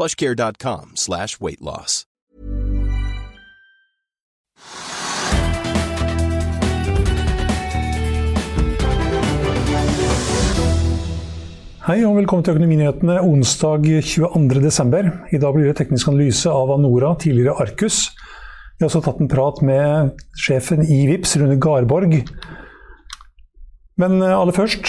plushcare.com slash weight loss. Hei og velkommen til Økonominyhetene onsdag 22.12. I dag blir det teknisk analyse av Anora, tidligere Arcus. Vi har også tatt en prat med sjefen i VIPS, Rune Garborg. Men aller først.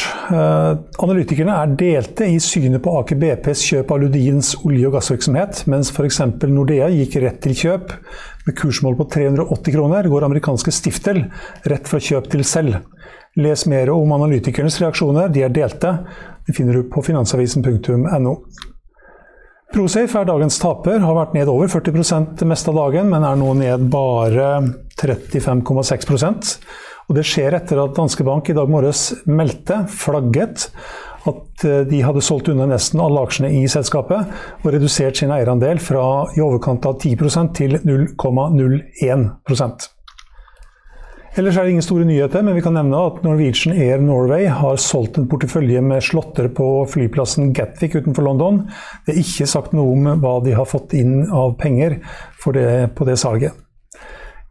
Analytikerne er delte i synet på Aker BPs kjøp av Ludins olje- og gassvirksomhet. Mens f.eks. Nordea gikk rett til kjøp med kursmål på 380 kroner, går amerikanske Stiftel rett fra kjøp til selv. Les mer om analytikernes reaksjoner, de er delte. Det finner du på finansavisen.no. Prosafe er dagens taper, har vært ned over 40 det meste av dagen, men er nå ned bare 35,6 og Det skjer etter at Danske Bank i dag morges meldte, flagget, at de hadde solgt unna nesten alle aksjene i selskapet og redusert sin eierandel fra i overkant av 10% til 0,01 Ellers er det ingen store nyheter, men vi kan nevne at Norwegian Air Norway har solgt en portefølje med slåtter på flyplassen Gatwick utenfor London. Det er ikke sagt noe om hva de har fått inn av penger det, på det salget.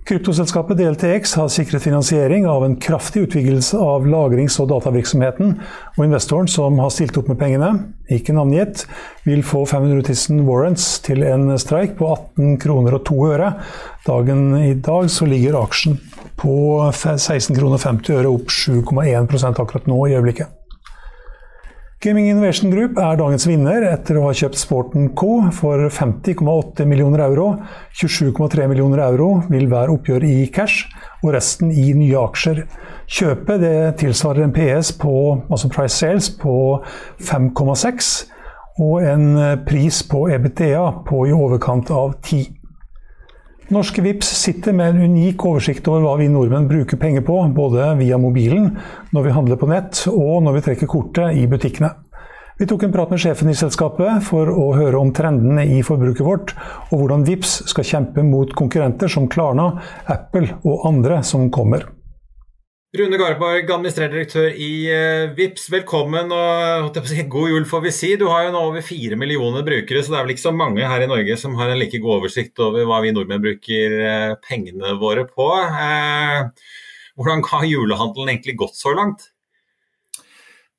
Kryptoselskapet DLTX har sikret finansiering av en kraftig utvidelse av lagrings- og datavirksomheten, og investoren som har stilt opp med pengene, ikke navngitt, vil få 500 000 warrants til en streik på 18 kroner og 2 øre. Dagen i dag så ligger aksjen på 16 kroner 50 øre, opp 7,1% akkurat nå i øyeblikket. Gaming Innovation Group er dagens vinner etter å ha kjøpt Sporten Co. for 50,8 millioner euro. 27,3 millioner euro vil hver oppgjør i cash, og resten i nye aksjer. Kjøpet tilsvarer en PS på, altså price sales på 5,6 og en pris på EBTA på i overkant av 10. Norske Vips sitter med en unik oversikt over hva vi nordmenn bruker penger på, både via mobilen, når vi handler på nett og når vi trekker kortet i butikkene. Vi tok en prat med sjefen i selskapet for å høre om trendene i forbruket vårt, og hvordan Vips skal kjempe mot konkurrenter som Klarna, Apple og andre som kommer. Rune Garborg, administrerende direktør i uh, VIPS, velkommen og god jul får vi si. Du har jo nå over fire millioner brukere, så det er vel ikke så mange her i Norge som har en like god oversikt over hva vi nordmenn bruker uh, pengene våre på. Uh, hvordan har julehandelen egentlig gått så langt?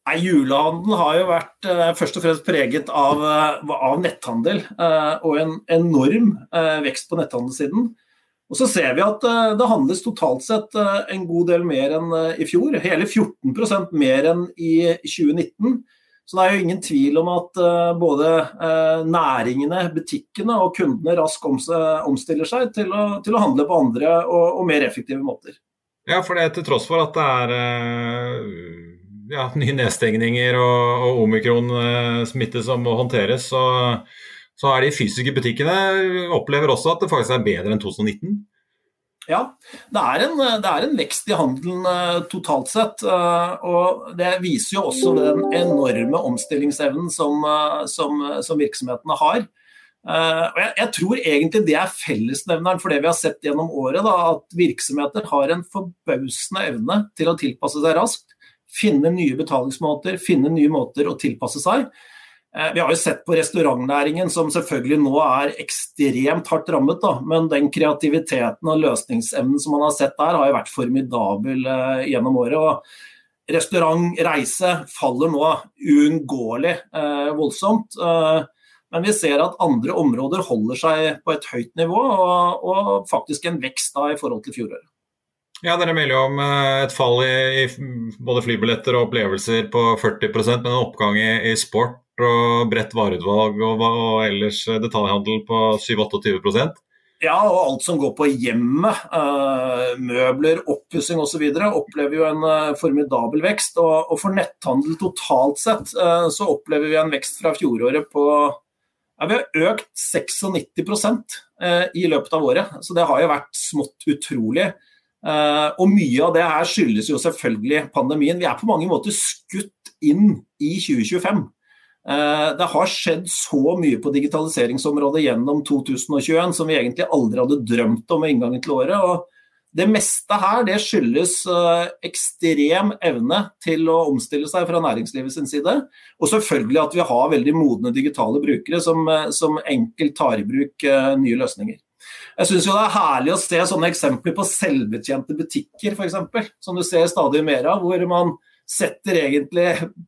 Nei, Julehandelen har jo vært først og fremst preget av, av netthandel og en enorm vekst på netthandelssiden. Og så ser vi at eh, det handles totalt sett eh, en god del mer enn eh, i fjor. Hele 14% mer enn i 2019. Så det er jo ingen tvil om at både næringene, butikkene og kundene raskt omstiller seg til å, til å handle på andre og, og, mer effektive måter. Ja, for det er til tross for at det er ja, nye nedstengninger og, og omikron-smitte som må håndteres, så så er de fysiske butikkene opplever også at det faktisk er bedre enn 2019. Ja, det er, en, det er en vekst i handelen uh, totalt sett. Uh, og Det viser jo også den enorme omstillingsevnen som, uh, som, som virksomhetene har. og jeg, jeg, tror egentlig det er fellesnevneren for det vi har sett gjennom året. Da, at virksomheter har en forbausende evne til å tilpasse seg raskt. Finne nye betalingsmåter, finne nye måter å tilpasse seg. Eh, vi har jo sett på restaurantnæringen, som selvfølgelig nå er ekstremt hardt rammet. Da. Men den kreativiteten og løsningsevnen som man har sett der, har jo vært formidabel eh, gjennom året. Og restaurant, faller nå uunngåelig eh, voldsomt. Eh, Men vi ser at andre områder holder seg på et høyt nivå, og, og faktisk en vekst da i forhold til fjoråret. Ja, Dere melder om et fall i, i både flybilletter og opplevelser på 40% men en oppgang i, i sport og bredt vareutvalg og, og ellers detaljhandel på 7-28 ja, og alt som går på hjemmet, uh, møbler, oppussing osv., opplever jo en uh, formidabel vekst. Og, for netthandel totalt sett så opplever vi en vekst fra fjoråret på ja, Vi har økt 96% i løpet av året, så det har jo vært smått utrolig. og mye av det her skyldes jo selvfølgelig pandemien. Vi er på mange måter skutt inn i 2025. Eh, det har skjedd så mye på digitaliseringsområdet gjennom 2021 som vi egentlig aldri hadde drømt om ved inngangen til året. og Det meste her det skyldes eh, ekstrem evne til å omstille seg fra næringslivet sin side. Og selvfølgelig at vi har veldig modne digitale brukere som, eh, som enkelt tar i bruk nye løsninger. Jeg syns det er herlig å se sånne eksempler på selvbetjente butikker f.eks. Som du ser stadig mer av. hvor man setter egentlig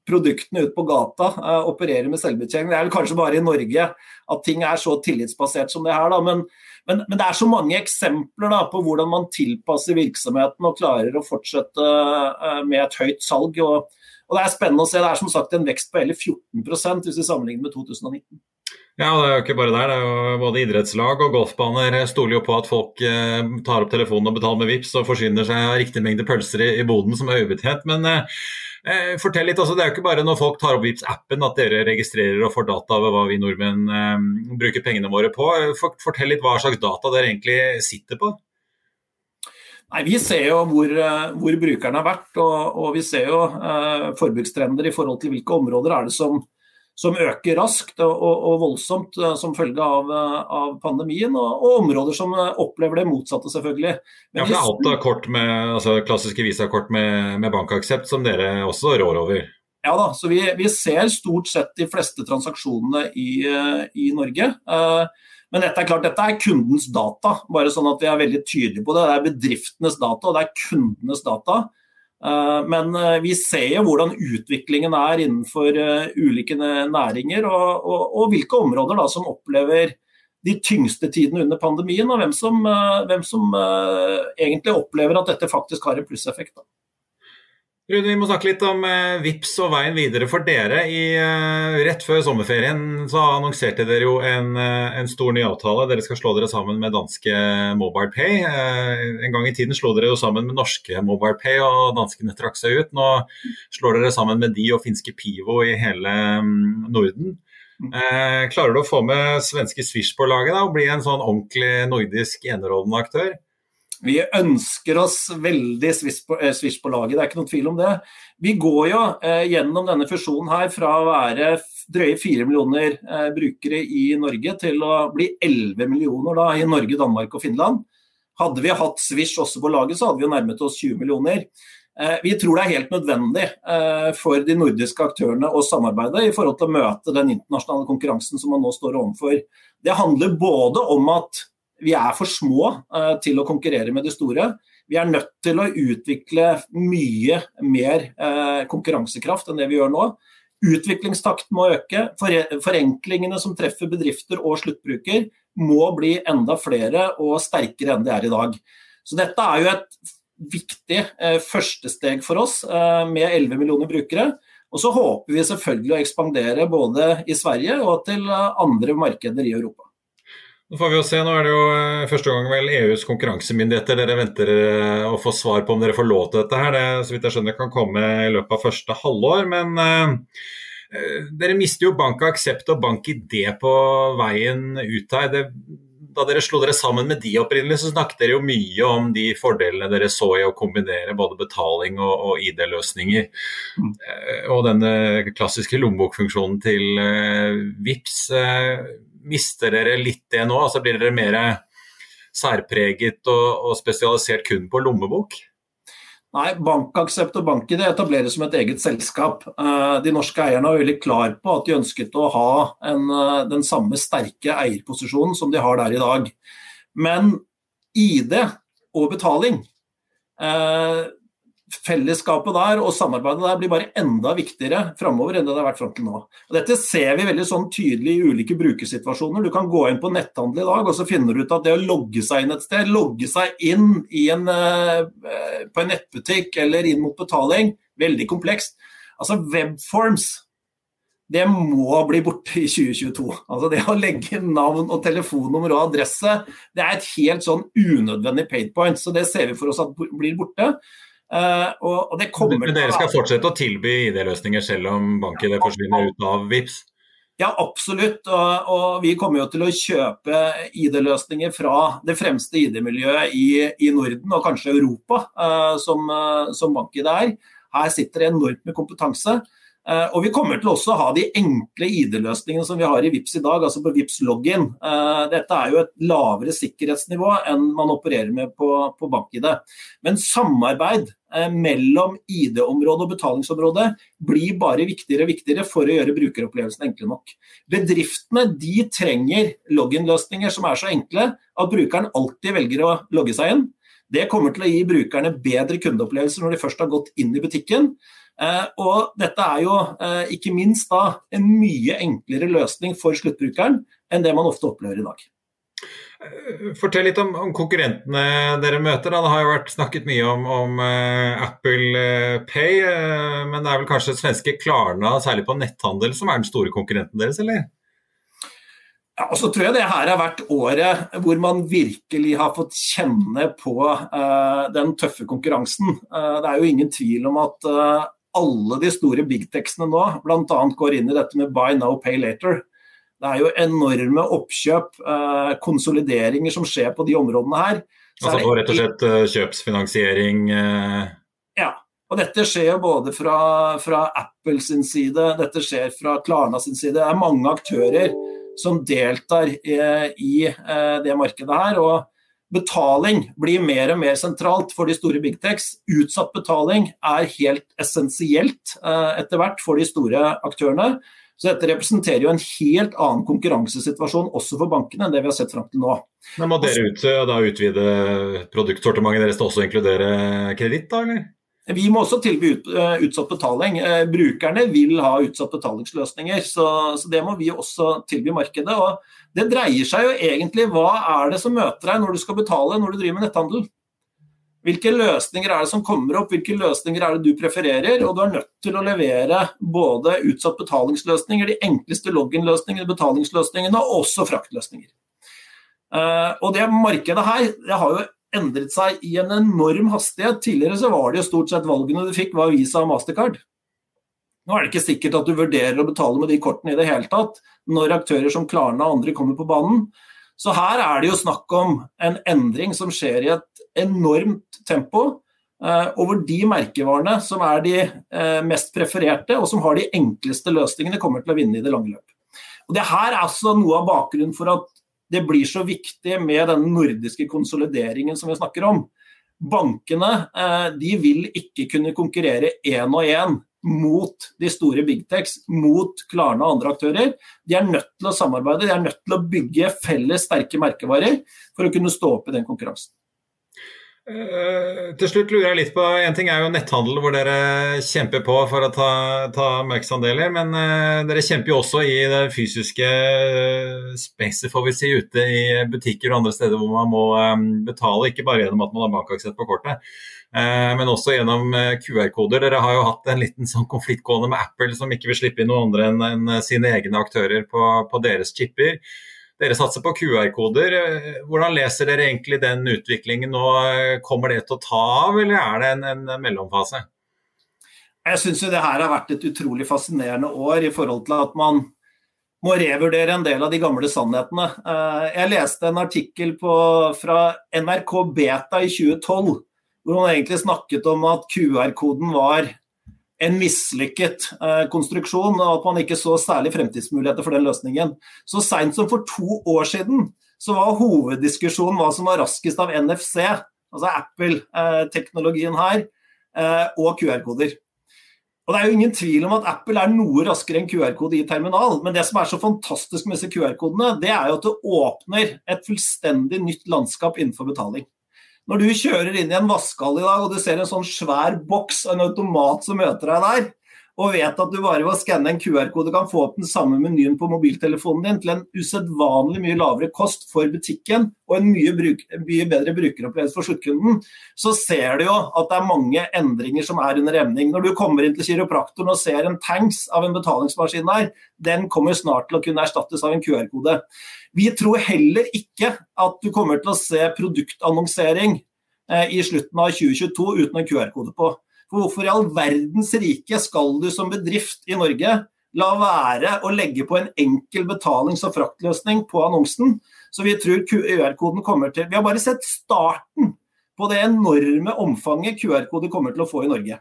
produktene ut på gata, uh, opererer med selvbetjening. Det er vel kanskje bare i Norge at ting er så tillitsbasert som det her. Men, men, men det er så mange eksempler da, på hvordan man tilpasser virksomheten og klarer å fortsette uh, med et høyt salg. Og, og, Det er spennende å se. Det er som sagt en vekst på hele 14 hvis vi sammenligner med 2019. Ja, det er jo ikke bare der. det er jo Både idrettslag og golfbaner stoler jo på at folk eh, tar opp telefonen og betaler med VIPs og forsyner seg av riktig mengde pølser i, i boden som øyebetjent. Men eh, eh, fortell litt, altså, det er jo ikke bare når folk tar opp VIPs-appen at dere registrerer og får data over hva vi nordmenn eh, bruker pengene våre på. Fortell litt hva slags data dere egentlig sitter på. Nei, Vi ser jo hvor, eh, hvor brukerne har vært, og, og vi ser jo eh, forbrukstrender i forhold til hvilke områder er det som som øker raskt og, og, voldsomt eh, som følge av, eh, av pandemien, og, og, områder som eh, opplever det motsatte, selvfølgelig. Men ja, for alt av kort med, altså klassiske visakort med, med bankaksept som dere også rår over? Ja da, så vi, vi ser stort sett de fleste transaksjonene i, i Norge. Men dette er klart, dette er kundens data, bare sånn at vi er veldig tydelige på det. Det er bedriftenes data, og det er kundenes data. Eh, men eh, vi ser jo hvordan utviklingen er innenfor eh, ulike næringer, og, og, og hvilke områder da, som opplever de tyngste tidene under pandemien, og hvem som, hvem som egentlig opplever at dette faktisk har en plusseffekt. Da. Rune, vi må snakke litt om eh, VIPS og veien videre for dere. I, eh, rett før sommerferien så annonserte dere jo en, eh, en, stor ny avtale. Dere skal slå dere sammen med danske MobilePay. Eh, en gang i tiden slo dere jo sammen med norske MobilePay, og danskene trakk seg ut. Nå slår dere sammen med de og finske Pivo i hele um, Norden. Eh, klarer du å få med svenske Swish på laget da, og bli en sånn ordentlig nordisk enerådende aktør? Vi ønsker oss veldig Swish på, eh, Swish på, laget, det er ikke noen tvil om det. Vi går jo eh, gjennom denne fusjonen her fra å være drøye 4 millioner eh, brukere i Norge til å bli 11 millioner da, i Norge, Danmark og Finland. Hadde vi hatt Swish også på laget, så hadde vi jo nærmet oss 20 millioner. Eh, vi tror det er helt nødvendig eh, for de nordiske aktørene å samarbeide i forhold til å møte den internasjonale konkurransen som man nå står overfor. Det handler både om at vi er for små uh, til å konkurrere med de store. Vi er nødt til å utvikle mye mer uh, konkurransekraft enn det vi gjør nå. Utviklingstakten må øke. Forenklingene som treffer bedrifter og sluttbruker må bli enda flere og sterkere enn de er i dag. Så dette er jo et viktig eh, første steg for oss med 11 millioner brukere. Og så håper vi selvfølgelig å ekspandere både i Sverige og til andre markeder i Europa. Nå får vi jo se, nå er det jo eh, første gang vel EUs konkurransemyndigheter dere venter eh, å få svar på om dere får lov til dette. her. Det så vidt jeg skjønner kan komme i løpet av første halvår. Men uh, dere mister jo Bank Aksept og Bank ID på veien ut her. Det, da dere slo dere sammen med de opprinnelig, så snakket dere jo mye om de fordelene dere så i å kombinere både betaling og, og ID-løsninger. Mm. Og denne klassiske lommebokfunksjonen til uh, VIPS. Uh, mister dere litt det nå? Altså Blir dere mer særpreget og, og spesialisert kun på lommebok? Nei, Bankaksept og BankID etableres som et eget selskap. Eh, de norske eierne var veldig klar på at de ønsket å ha en, eh, den samme sterke eierposisjonen som de har der i dag. Men ID og betaling eh, fellesskapet der og samarbeidet der blir bare enda viktigere framover enn det det har vært fram til nå. Og dette ser vi veldig sånn tydelig i ulike brukersituasjoner. Du kan gå inn på netthandel i dag og så finner du ut at det å logge seg inn et sted, logge seg inn en, uh, på en nettbutikk eller inn mot betaling, veldig komplekst. Altså Webforms det må bli borte i 2022. Altså Det å legge navn og telefonnummer og adresse, det er et helt sånn unødvendig paid point. Så det ser vi for oss at blir borte. Uh, og, og Men dere skal fortsette å tilby ID-løsninger selv om banken forsvinner ut av VIPS? Ja, absolutt. Og, og, vi kommer jo til å kjøpe ID-løsninger fra det fremste ID-miljøet i, i, Norden, og kanskje Europa, uh, som, uh, som bank-ID er. Her sitter det enormt med kompetanse. Eh, og vi kommer til også å ha de enkle ID-løsningene som vi har i VIPS i dag, altså på VIPS login. Eh, dette er jo et lavere sikkerhetsnivå enn man opererer med på, på bank-ID. Men samarbeid eh, mellom ID-området og betalingsområdet blir bare viktigere og viktigere for å gjøre brukeropplevelsen enkle nok. Bedriftene de trenger login-løsninger som er så enkle at brukeren alltid velger å logge seg inn. Det kommer til å gi brukerne bedre kundeopplevelser når de først har gått inn i butikken. Eh, og dette er jo eh, ikke minst da en mye enklere løsning for sluttbrukeren enn det man ofte opplever i dag. Eh, fortell litt om, om konkurrentene dere møter. Da. Det har jo vært snakket mye om, om uh, Apple Pay, uh, men det er vel kanskje svenske Klarna, særlig på netthandel, som er den store konkurrenten deres, eller? Ja, og så tror jeg det her har vært året hvor man virkelig har fått kjenne på uh, den tøffe konkurransen. det er jo ingen tvil om at alle de store bigtexene nå bl.a. går inn i dette med buy now, pay later. Det er jo enorme oppkjøp, eh, konsolideringer som skjer på de områdene her. Så altså rett og slett uh, kjøpsfinansiering? Uh... Ja. Og dette skjer jo både fra, fra Apple sin side, dette skjer fra Klarna sin side. Det er mange aktører som deltar i, i det markedet her. og Betaling blir mer og mer sentralt for de store big techs. Utsatt betaling er helt essensielt eh, etter hvert for de store aktørene. Så dette representerer jo en helt annen konkurransesituasjon også for bankene enn det vi har sett fram til nå. Men Må dere ut, da utvide produktsortimentet deres til også å inkludere kreditt, da eller? Vi må også tilby ut, uh, utsatt betaling. Uh, brukerne vil ha utsatt betalingsløsninger, så, så, det må vi også tilby markedet. og Det dreier seg jo egentlig hva er det som møter deg når du skal betale når du driver med netthandel. Hvilke løsninger er det som kommer opp, hvilke løsninger er det du prefererer? Og du er nødt til å levere både utsatt betalingsløsninger, de enkleste login-løsningene, betalingsløsningene og også fraktløsninger. Uh, og det markedet her det har jo endret seg i en enorm hastighet. Tidligere så var det jo stort sett valgene du fikk, var Visa og Mastercard. Nå er det ikke sikkert at du vurderer å betale med de kortene i det hele tatt, når aktører som Klarna og andre kommer på banen. Så her er det jo snakk om en endring som skjer i et enormt tempo. Eh, og hvor de merkevarene som er de eh, mest prefererte, og som har de enkleste løsningene, kommer til å vinne i det lange løp. Og det her er altså noe av bakgrunnen for at det blir så viktig med den nordiske konsolideringen som vi snakker om. Bankene eh, de vil ikke kunne konkurrere én og én mot de store big techs, mot Klarna og andre aktører. De er nødt til å samarbeide, de er nødt til å bygge felles sterke merkevarer for å kunne stå opp i den konkurransen. Uh, til slutt lurer jeg litt på, En ting er jo netthandel, hvor dere kjemper på for å ta, ta markedsandeler. Men uh, dere kjemper jo også i det fysiske uh, spacet får vi si, ute i butikker og andre steder hvor man må betale. Ikke bare gjennom at man har bankaksett på kortet, men også gjennom QR-koder. Dere har jo hatt en liten sånn konflikt med Apple, som ikke vil slippe inn noen andre enn en sine egne aktører på, på deres chipper. Dere satser på QR-koder. Hvordan leser dere egentlig den utviklingen nå? Kommer det til å ta av, eller er det en, en mellomfase? Jeg syns det her har vært et utrolig fascinerende år i forhold til at man må revurdere en del av de gamle sannhetene. Eh, jeg leste en artikkel på, fra NRK Beta i 2012 hvor man egentlig snakket om at QR-koden var en mislykket eh, konstruksjon, og at man ikke så særlig fremtidsmuligheter for den løsningen. Så seint som for to år siden så var hoveddiskusjonen hva som var raskest av NFC, altså Apple-teknologien her, eh, og QR-koder. Og Det er jo ingen tvil om at Apple er noe raskere enn QR-kode i terminal, men det som er så fantastisk med disse QR-kodene, det er jo at det åpner et fullstendig nytt landskap innenfor betaling. Når du kjører inn i en vaskehall i dag og du ser en sånn svær boks og en automat som møter deg der, og vet at du bare ved å skanne en QR-kode kan få opp den samme menyen på mobiltelefonen din til en usedvanlig mye lavere kost for butikken og en mye, bruk, mye bedre brukeropplevelse for sluttkunden, så ser du jo at det er mange endringer som er under emning. Når du kommer inn til kiropraktoren og ser en tanks av en betalingsmaskin der, den kommer snart til å kunne erstattes av en QR-kode. Vi tror heller ikke at du kommer til å se produktannonsering eh, i slutten av 2022 uten en QR-kode på. For hvorfor i all verdens rike skal du som bedrift i Norge la være å legge på en enkel betalings- og fraktløsning på annonsen? Så vi tror QR-koden kommer til Vi har bare sett starten på det enorme omfanget QR-kode kommer til å få i Norge.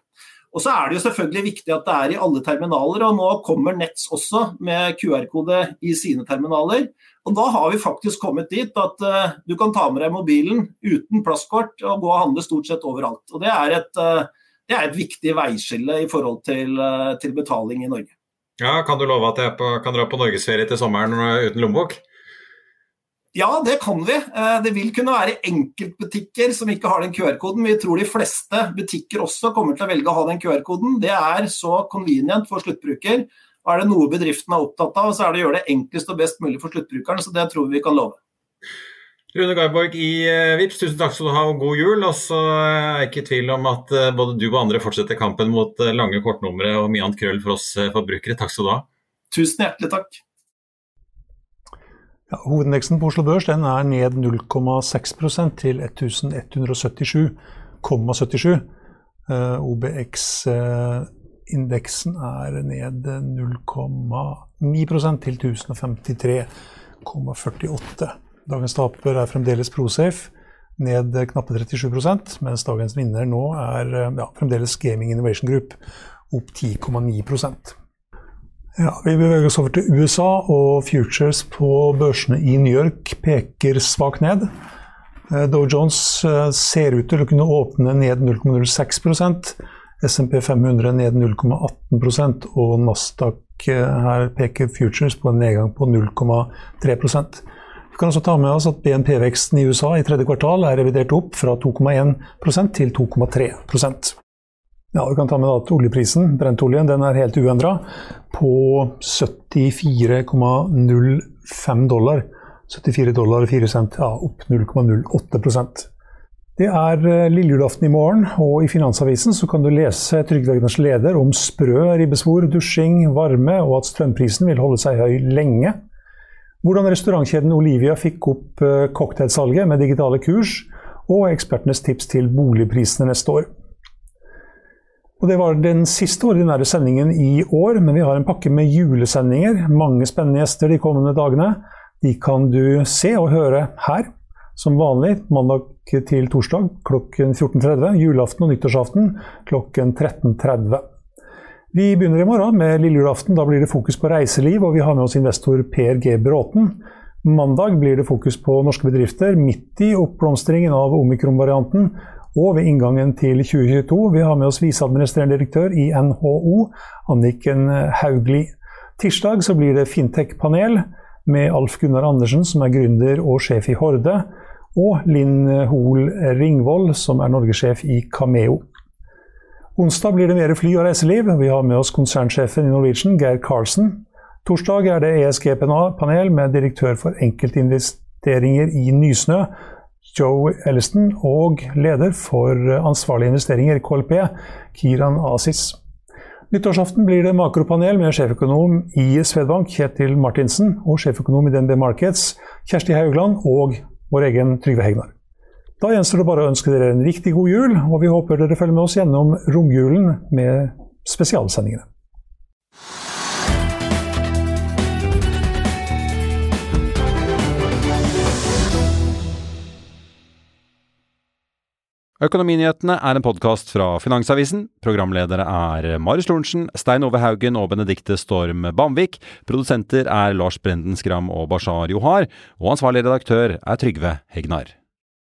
Og så er det jo selvfølgelig viktig at det er i alle terminaler, og nå kommer Nets også med QR-kode i sine terminaler. Og da har vi faktisk kommet dit at uh, du kan ta med deg mobilen uten plastkort og gå og handle stort sett overalt. Og det er et uh, det er et viktig veiskille i forhold til, eh, til, betaling i Norge. Ja, Kan du love at jeg på, kan dra på norgesferie til sommeren uten lommebok? Ja, det kan vi. Eh, det vil kunne være enkeltbutikker som ikke har den QR-koden. Vi tror de fleste butikker også kommer til å velge å ha den QR-koden. Det er så convenient for sluttbruker. Er det noe bedriften er opptatt av, så er det å gjøre det enklest og best mulig for sluttbrukeren. Så det tror vi vi kan love. Rune Garborg i eh, Vips, tusen takk skal du ha og god jul. Og så er jeg ikke i tvil om at eh, både du og andre fortsetter kampen mot eh, lange kortnumre og mye annet krøll for oss forbrukere. Takk skal du ha. Tusen hjertelig takk. Ja, hovedindeksen på Oslo Børs den er ned 0,6% til 1177,77. OBX-indeksen er ned 0,9% til 1053,48. Dagens taper er fremdeles Prosafe, ned knappe 37% mens dagens vinner nå er ja, fremdeles Gaming Innovation Group, opp 10,9% ja, Vi beveger oss over til USA, og futures på børsene i New York peker svakt ned. Eh, Dow Jones eh, ser ut til å kunne åpne ned 0,06% SMP 500 ned 0,18% og Nasdaq eh, her peker futures på en nedgang på 0,3 vi kan også ta med oss at BNP-veksten i USA i tredje kvartal er revidert opp fra 2,1% til 2,3% ja, Vi kan ta med at oljeprisen, brentoljen, den er helt uendra på 74,05 dollar. 74 dollar og 4 cent, ja, opp 0,08% det er eh, lillejulaften i morgen, og i Finansavisen så kan du lese Trygve Egners leder om sprø ribbesvor, dusjing, varme, og at strømprisen vil holde seg høy lenge. Hvordan restaurantkjeden Olivia fikk opp eh, cocktailsalget med digitale kurs, og ekspertenes tips til boligprisene neste år. Og Det var den siste ordinære sendingen i år, men vi har en pakke med julesendinger. Mange spennende gjester de kommende dagene. De kan du se og høre her, som vanlig mandag til torsdag klokken 14.30. Julaften og nyttårsaften klokken 13.30. Vi begynner i morgen med lille julaften. Da blir det fokus på reiseliv, og vi har med oss investor Per G. Bråten. Mandag blir det fokus på norske bedrifter midt i oppblomstringen av omikron-varianten og ved inngangen til 2022. Vi har med oss viseadministrerende direktør i NHO, Anniken Haugli. Tirsdag så blir det Fintech-panel med Alf Gunnar Andersen, som er gründer og sjef i Horde, og Linn Hoel Ringvold, som er norgessjef i Cameo. Onsdag blir det mer fly og reiseliv. Vi har med oss konsernsjefen i Norwegian, Geir Carlsen. Torsdag er det ESG-panel med direktør for enkeltinvesteringer i Nysnø, Joe Elliston, og leder for ansvarlige investeringer KLP, Kiran Asis. Nyttårsaften blir det makropanel med sjeføkonom i Svedbank, Kjetil Martinsen, og sjeføkonom i DNB Markets, Kjersti Haugland, og vår egen Trygve Hegnar. Da gjenstår det bare å ønske dere en riktig god jul, og vi håper dere følger med oss gjennom romjulen med spesialsendingene. Økonominyhetene er en podkast fra Finansavisen. Programledere er Marius Lorentzen, Stein Ove Haugen og Benedikte Storm Bamvik. Produsenter er Lars Brenden Skram og Bashar Johar. Og ansvarlig redaktør er Trygve Hegnar.